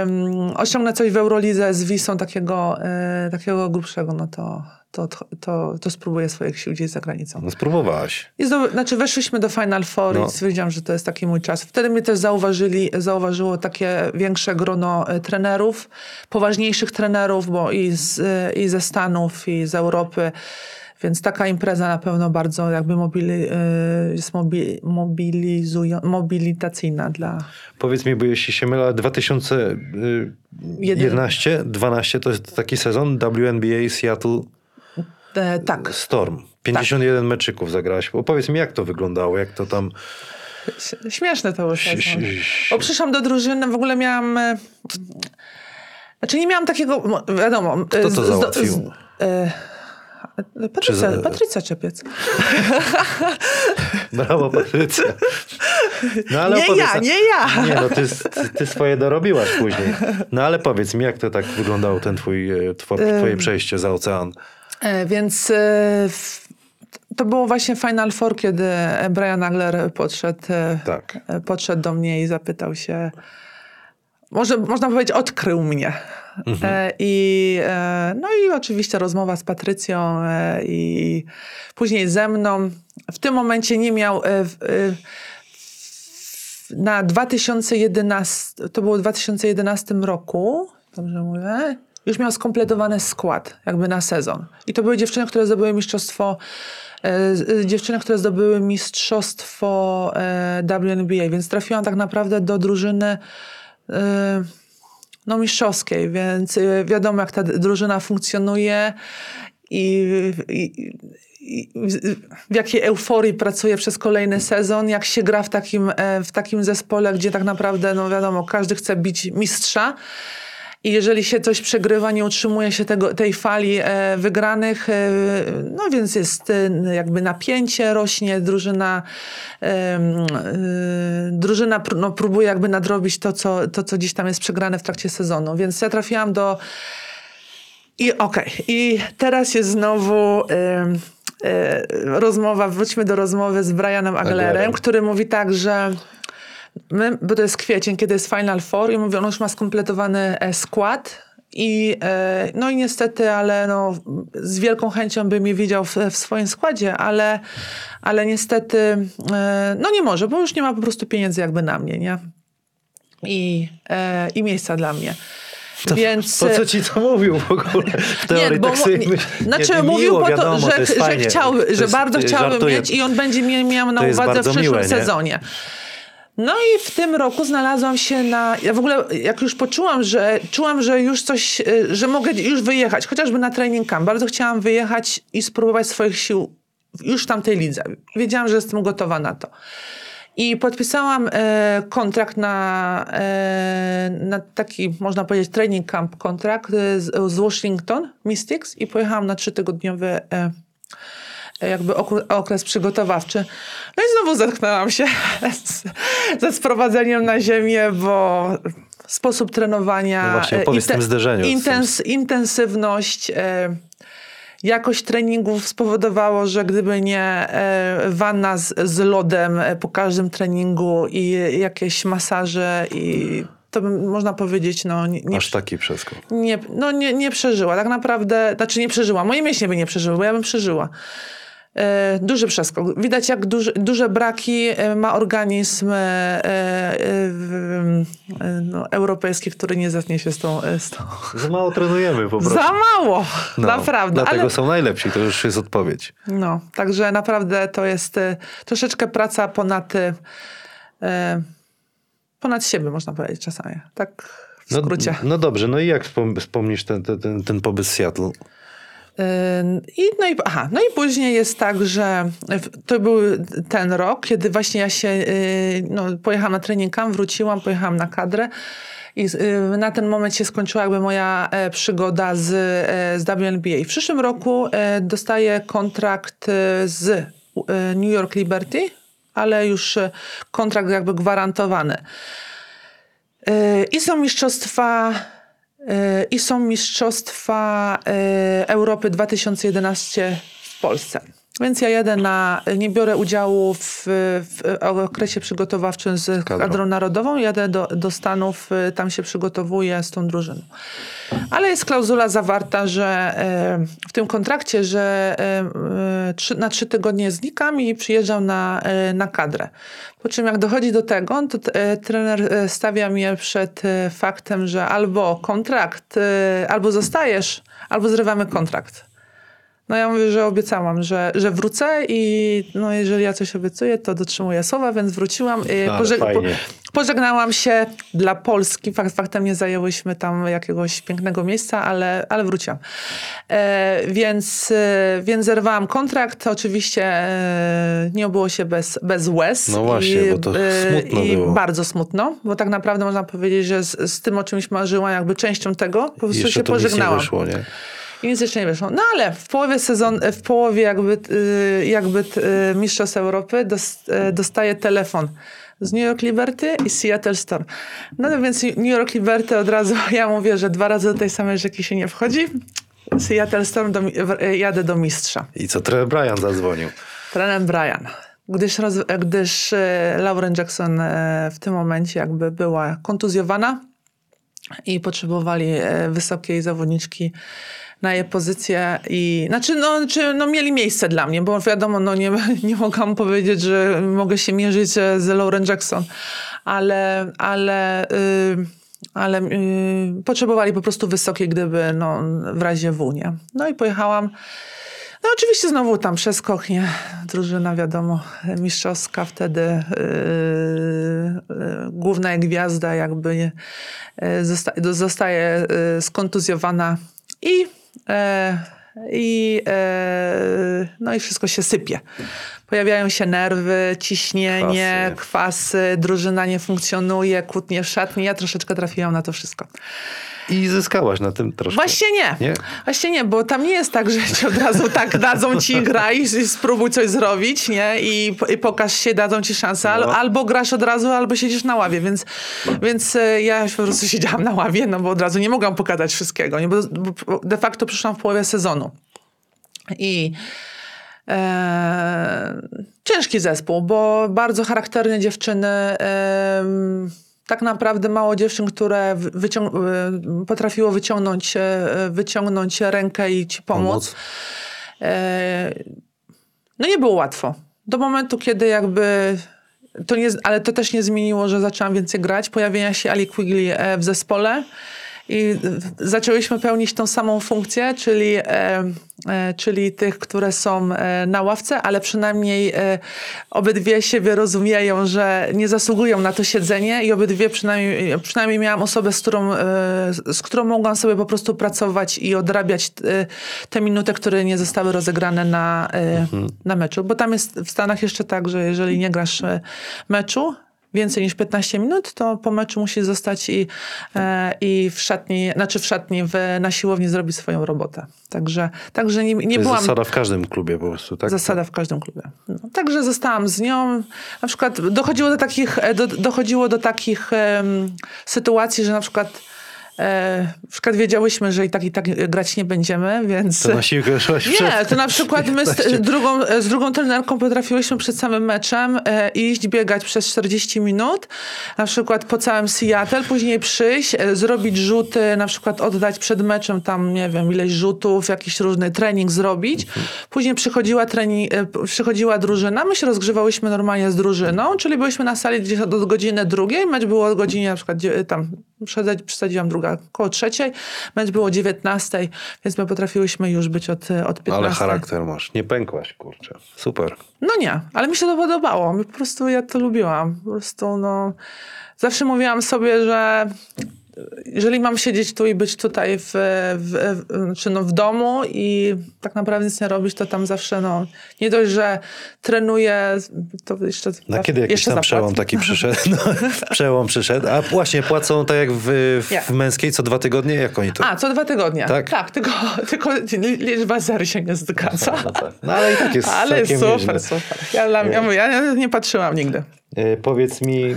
em, osiągnę coś w Eurolidze z Wisą takiego, e, takiego grubszego, no to, to, to, to spróbuję swoich sił gdzieś za granicą. No spróbowałaś. I zdoby, znaczy weszliśmy do Final Four No. i stwierdziłam, że to jest taki mój czas. Wtedy mnie też zauważyli, zauważyło takie większe grono e, trenerów, poważniejszych trenerów, bo i, z, e, i ze Stanów, i z Europy. Więc taka impreza na pewno bardzo jakby mobili, e, jest mobi, mobilizują, mobilitacyjna dla... Powiedz mi, bo jeśli się mylę, 2011, 12 to jest taki sezon WNBA Seattle E, tak. Storm. 51 meczyków zagrałaś. Opowiedz mi, jak to wyglądało, jak to tam... Śmieszne to było. Bo przyszłam do drużyny, w ogóle miałam... e, Znaczy nie miałam takiego, mo- wiadomo... e, Kto to z- z- załatwił? z- e, Patrycja, Czy z- Patrycja Czepiec. Brawo, Patrycja. No, ale Nie opowiedz, ja, nie ja. Nie, no ty, ty, swoje dorobiłaś później. No ale powiedz mi, jak to tak wyglądało, ten twój, e, two, twoje przejście za ocean? E, Więc e, to było właśnie Final Four, kiedy Brian Agler podszedł, e, Tak. podszedł do mnie i zapytał się, może można powiedzieć, odkrył mnie. E, I, no i oczywiście rozmowa z Patrycją i później ze mną. W tym momencie nie miał... na 2011, to było w 2011 roku, dobrze mówię, już miał skompletowany skład jakby na sezon. I to były dziewczyny, które zdobyły mistrzostwo, e, z- dziewczyny, które zdobyły mistrzostwo e, WNBA, więc trafiłam tak naprawdę do drużyny e, no, mistrzowskiej, więc e, wiadomo, jak ta drużyna funkcjonuje i, i, i w- w jakiej euforii pracuje przez kolejny sezon, jak się gra w takim, e, w takim zespole, gdzie tak naprawdę, no wiadomo, każdy chce bić mistrza. I jeżeli się coś przegrywa, nie utrzymuje się tego, tej fali e, wygranych, e, no więc jest e, jakby napięcie, rośnie, drużyna, drużyna no, próbuje jakby nadrobić to co, to, co gdzieś tam jest przegrane w trakcie sezonu. Więc ja trafiłam do... I okej, i teraz jest znowu... rozmowa, wróćmy do rozmowy z Brianem Aglerem, Aglerem. który mówi tak, że my, bo to jest kwiecień, kiedy jest Final Four i mówi, on już ma skompletowany e, skład i e, no i niestety, ale no, z wielką chęcią by mnie widział w, w swoim składzie, ale, ale niestety e, no nie może, bo już nie ma po prostu pieniędzy jakby na mnie, nie? I, i miejsca dla mnie. Więc, Po co ci to mówił w ogóle? W teorii nie, bo, tak sobie nie, myśl- znaczy nie, mówił miło, po to, wiadomo, że, jest że chciał, To że jest- bardzo chciałbym żartuję. mieć i on będzie mnie miał na To uwadze w przyszłym miłe, nie? No i w tym roku znalazłam się na. Ja w ogóle, jak już poczułam, że czułam, że już coś, y, że mogę już wyjechać, chociażby na training camp. Bardzo chciałam wyjechać i spróbować swoich sił już w tamtej lidze. Wiedziałam, że jestem gotowa na to. I podpisałam e, kontrakt na, e, na taki, można powiedzieć, training camp kontrakt e, z, z Washington Mystics i pojechałam na trzytygodniowy e, jakby okr- okres przygotowawczy. No i znowu zetknęłam się ze sprowadzeniem na ziemię, bo sposób trenowania, No właśnie, e, tym zderzeniu. intens, intensywność, e, jakość treningów spowodowało, że gdyby nie e, wanna z, z lodem po każdym treningu i jakieś masaże i to bym, można powiedzieć, no nie, nie, Aż taki przeskok. nie, no nie, nie przeżyła. Tak naprawdę, znaczy nie przeżyła. Moje mięśnie by nie przeżyły, bo ja bym przeżyła. E, Duży przeskok. Widać, jak duży, duże braki e, ma organizm e, no, europejski, który nie zetnie się z tą. Z tą. Za mało trenujemy po prostu. Za mało! No, naprawdę. Dlatego Ale, są najlepsi, to już jest odpowiedź. no, także naprawdę to jest troszeczkę praca ponad, ponad siebie, można powiedzieć czasami. Tak w No, skrócie. no dobrze, no i jak wspom- wspomnisz ten, ten, ten, pobyt w Seattle? I, no, i, aha, no i później jest tak, że to był ten rok, kiedy właśnie ja się y, no, pojechałam na trening camp, wróciłam, pojechałam na kadrę. I y, na ten moment się skończyła jakby moja e, przygoda z, e, z WNBA. W przyszłym roku e, dostaję kontrakt z New York Liberty, ale już kontrakt jakby gwarantowany. I są mistrzostwa i są mistrzostwa e, Europy 2011 w Polsce. Więc ja jadę na, nie biorę udziału w, w okresie przygotowawczym z Kadrą. narodową, jadę do, do Stanów, e, tam się przygotowuję z tą drużyną. Ale jest klauzula zawarta, że e, w tym kontrakcie, że trzy, na trzy tygodnie znikam i przyjeżdżam na, na kadrę. Po czym jak dochodzi do tego, to trener stawia mnie przed faktem, że albo kontrakt, albo zostajesz, albo zrywamy kontrakt. No ja mówię, że obiecałam, że, że wrócę i no jeżeli ja coś obiecuję, to dotrzymuję słowa, więc wróciłam. Ale pożeg- fajnie. Pożegnałam się dla Polski. Fakt, faktem nie zajęłyśmy tam jakiegoś pięknego miejsca, ale, ale wróciłam. E, więc, e, więc zerwałam kontrakt. Oczywiście e, nie obyło się bez, bez łez. No właśnie, bo to smutno i było. bardzo smutno, bo tak naprawdę można powiedzieć, że z, z tym, o czymś marzyłam, jakby częścią tego, po prostu się to nic nie pożegnałam. wyszło, nie? I nic jeszcze nie wyszło. No ale w połowie sezon, w połowie jakby, y, jakby y, Mistrzostw Europy y, dostaję telefon z New York Liberty i Seattle Storm. No więc New York Liberty od razu, ja mówię, że dwa razy do tej samej rzeki się nie wchodzi. Seattle Storm do, jadę do mistrza. I co trener Brian zadzwonił? Trener Brian. Gdyż, roz, gdyż Lauren Jackson w tym momencie jakby była kontuzjowana i potrzebowali wysokiej zawodniczki na jej pozycję i znaczy no, czy, no mieli miejsce dla mnie, bo wiadomo, no nie, nie mogłam powiedzieć, że mogę się mierzyć e, z Lauren Jackson, ale, ale, y, ale y, potrzebowali po prostu wysokiej, gdyby no, w razie W, nie? No i pojechałam no oczywiście znowu tam przeskok, nie? Drużyna wiadomo, mistrzowska wtedy yy, yy, główna gwiazda jakby yy, zosta zostaje yy, skontuzjowana i, yy, i, yy, no i wszystko się sypie. Pojawiają się nerwy, ciśnienie, Kwasy. kwasy, drużyna nie funkcjonuje, kłótnie w szatni. Ja troszeczkę trafiłam na to wszystko. I zyskałaś na tym troszkę. Właśnie nie. Nie? Właśnie nie, bo tam nie jest tak, że ci od razu tak dadzą ci graj i spróbuj coś zrobić, nie? I, i pokaż się, dadzą ci szansę. Al, No. Albo grasz od razu, albo siedzisz na ławie, więc, więc e, ja po prostu siedziałam na ławie, no bo od razu nie mogłam pokazać wszystkiego, nie? Bo, bo de facto przyszłam w połowie sezonu. I e, ciężki zespół, bo bardzo charakterne dziewczyny. em, tak naprawdę mało dziewczyn, które wycią- e, potrafiło wyciągnąć, e, wyciągnąć rękę i ci pomóc. Pomóc. E, no nie było łatwo. Do momentu, kiedy jakby. To nie, ale to też nie zmieniło, że zaczęłam więcej grać. Pojawienia się Ali Quigley e, w zespole i zaczęłyśmy pełnić tą samą funkcję, czyli, e, e, czyli tych, które są e, na ławce, ale przynajmniej obydwie siebie rozumieją, że nie zasługują na to siedzenie i obydwie przynajmniej, przynajmniej miałam osobę, z którą, z którą mogłam sobie po prostu pracować i odrabiać te minuty, które nie zostały rozegrane na, e, na meczu. Bo tam jest w Stanach jeszcze tak, że jeżeli nie grasz meczu, więcej niż 15 minut, to po meczu musi zostać i, e, i w szatni, znaczy w szatni, w, na siłowni zrobić swoją robotę. Także, także nie, nie To jest byłam... zasada w każdym klubie po prostu, tak? Zasada w każdym klubie. No, także zostałam z nią. Na przykład dochodziło do takich, e, do, dochodziło do takich em, sytuacji, że na przykład E, na przykład wiedziałyśmy, że i tak i tak grać nie będziemy, więc... To na siłkę szłaś przed... Nie, to na przykład my z drugą, z drugą trenerką potrafiłyśmy przed samym meczem e, iść, biegać przez 40 minut, na przykład po całym Seattle, później przyjść, e, zrobić rzuty, na przykład oddać przed meczem tam, nie wiem, ileś rzutów, jakiś różny trening zrobić. Później przychodziła, trening, e, przychodziła drużyna, my się rozgrzewałyśmy normalnie z drużyną, czyli byliśmy na sali gdzieś od godziny drugiej, mecz było o godzinie na przykład tam, przesadziłam druga, koło trzeciej, mecz było o 19, więc my potrafiłyśmy już być od, od 15. Ale charakter masz. Nie pękłaś, kurczę. Super. No nie, ale mi się to podobało. Po prostu ja to lubiłam. Po prostu no... Zawsze mówiłam sobie, że jeżeli mam siedzieć tu i być tutaj w, w, w, czy no w domu i tak naprawdę nic nie robić, to tam zawsze no... Nie dość, że trenuję, to jeszcze... Na kiedy jakiś jeszcze tam zapłacę. przełom taki przyszedł? No, przełom przyszedł. A właśnie, płacą tak jak w, w, w męskiej co dwa tygodnie? Jak oni to... A, co dwa tygodnie. Tak? Tak, tylko, tylko liczba zer się nie zgadza. No ale i tak jest Ale super, nieźle. super. Ja, ja, ja nie patrzyłam nigdy. E, powiedz mi, e,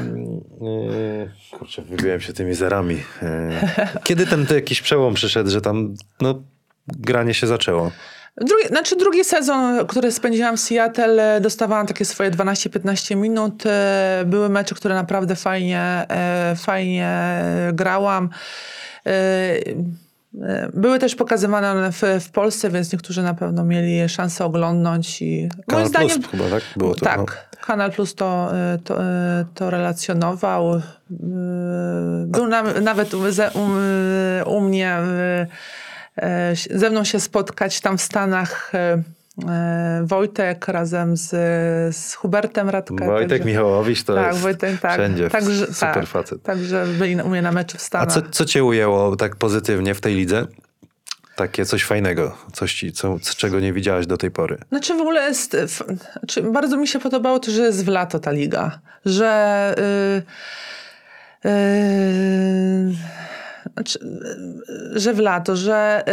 kurczę, wybiłem się tymi zerami. E, kiedy ten to jakiś przełom przyszedł, że tam no, granie się zaczęło? Drugi, znaczy drugi sezon, który spędziłam w Seattle, dostawałam takie swoje 12-15 minut. Były mecze, które naprawdę fajnie, fajnie grałam. E, Były też pokazywane one w, w Polsce, więc niektórzy na pewno mieli szansę oglądnąć. I Kanal moim zdaniem, Plus chyba, tak? Było to. tak, No. Kanal Plus to, e, to, e, to relacjonował. Był na, nawet u, u, mnie, ze mną się spotkać tam w Stanach Wojtek razem z, z Hubertem Radka. Wojtek także- Michałowicz to tak, jest Wojtek, tak. wszędzie Także, super tak, facet. Także byli u mnie na meczu w A Stanach. co, co cię ujęło tak pozytywnie w tej lidze? Takie coś fajnego, coś ci, co, czego nie widziałaś do tej pory. Znaczy w ogóle jest, znaczy bardzo mi się podobało to, że jest w lato ta liga, że y, y, znaczy, że w lato, że,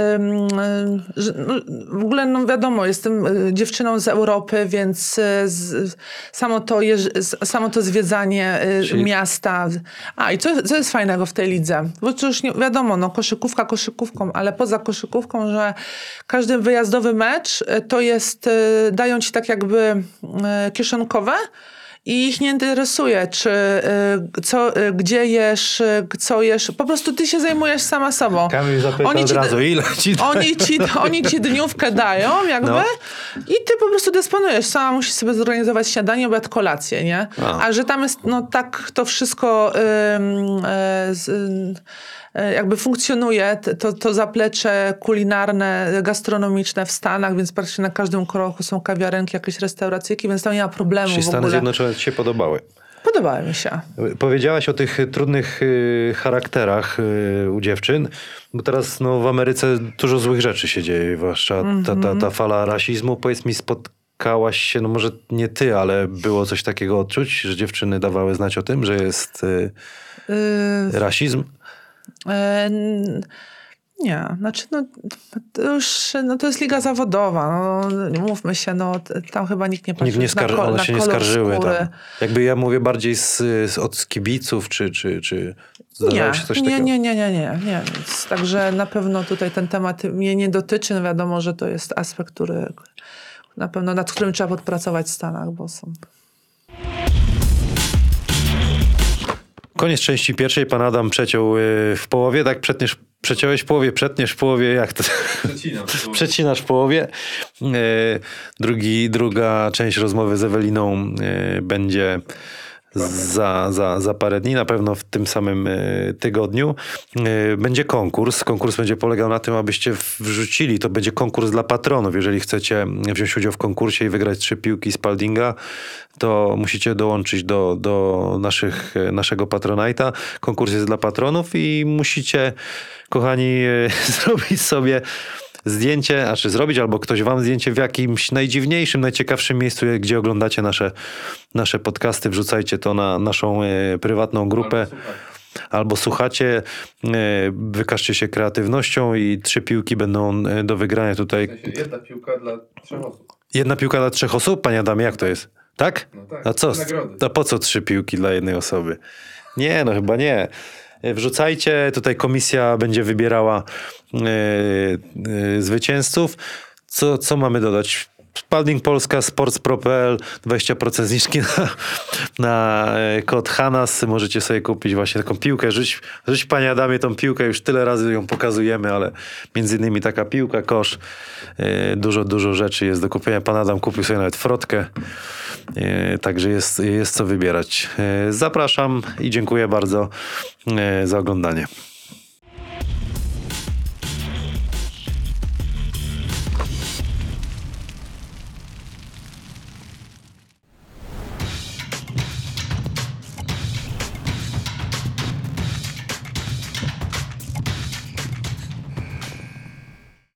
że no, w ogóle no wiadomo, jestem y, dziewczyną z Europy, więc y, z, samo, to jeż, samo to zwiedzanie y, Czyli- miasta. A i co, co jest fajnego w tej lidze? Bo to już nie, wiadomo, no, koszykówka koszykówką, ale poza koszykówką, że każdy wyjazdowy mecz to jest, dają ci tak jakby kieszonkowe i ich nie interesuje, czy y, co, y, gdzie jesz, y, co jesz. Po prostu ty się zajmujesz sama sobą. Kamil zapytał Oni od ci- razu, ile ci Oni ci, oni ci dniówkę dają jakby No. i ty po prostu dysponujesz. Sama musisz sobie zorganizować śniadanie, obiad, kolację, nie? A. A, że tam jest no tak to wszystko ym, e, jakby funkcjonuje, to, to zaplecze kulinarne, gastronomiczne w Stanach, więc praktycznie na każdym kroku są kawiarenki, jakieś restauracyjki, więc tam nie ma problemu Czyli w Stany ogóle. Zjednoczone ci się podobały? Podobały mi się. Powiedziałaś o tych trudnych y, charakterach y, u dziewczyn, bo teraz no, w Ameryce dużo złych rzeczy się dzieje, zwłaszcza ta, ta, ta fala rasizmu. Powiedz mi, spotkałaś się, no może nie ty, ale było coś takiego odczuć, że dziewczyny dawały znać o tym, że jest y, rasizm? E, Nie, znaczy no, to już no, to jest liga zawodowa. No, mówmy się, no, tam chyba nikt nie patrzy Nikt nie na, skar- ko- one na się nie skarżyły skóry. tam. Jakby ja mówię bardziej z, z, od kibiców, czy, czy, czy zdarzało Nie, się coś nie, takiego? nie, nie, nie, nie, nie. Więc, także na pewno tutaj ten temat mnie nie dotyczy. No wiadomo, że to jest aspekt, który na pewno nad którym trzeba podpracować w Stanach, bo są Koniec części pierwszej, pan Adam przeciął y, w połowie, tak? Przetniesz, przeciąłeś w połowie, przetniesz w połowie, jak to? Przecinasz w połowie. E, Drugi, druga część rozmowy z Eweliną e, będzie za, za, za parę dni, na pewno w tym samym e, tygodniu. E, Będzie konkurs. Konkurs będzie polegał na tym, abyście wrzucili. To będzie konkurs dla patronów. Jeżeli chcecie wziąć udział w konkursie i wygrać trzy piłki Spaldinga, to musicie dołączyć do, do naszych, e, naszego Patronite'a. Konkurs jest dla patronów i musicie, kochani, zrobić sobie zdjęcie, a czy zrobić, albo ktoś wam zdjęcie w jakimś najdziwniejszym, najciekawszym miejscu, gdzie oglądacie nasze, nasze podcasty. Wrzucajcie to na naszą e, prywatną grupę. Albo słuchacie, e, wykażcie się kreatywnością i trzy piłki będą e, do wygrania tutaj. W sensie jedna piłka dla trzech osób. Jedna piłka dla trzech osób? Panie Adamie, jak to jest? Tak? No tak, A co? A po co trzy piłki dla jednej osoby? Nie, no chyba nie. E, wrzucajcie. Tutaj komisja będzie wybierała e, e, zwycięzców. Co, co mamy dodać? Spalding Polska, sportspro.pl, 20% zniżki na, na kod Hanas. Możecie sobie kupić właśnie taką piłkę. Rzuć, rzuć panie Adamie tą piłkę, już tyle razy ją pokazujemy, ale między innymi taka piłka, kosz. Dużo, dużo rzeczy jest do kupienia. Pan Adam kupił sobie nawet frotkę. E, Także jest, jest co wybierać. E, Zapraszam i dziękuję bardzo e, za oglądanie.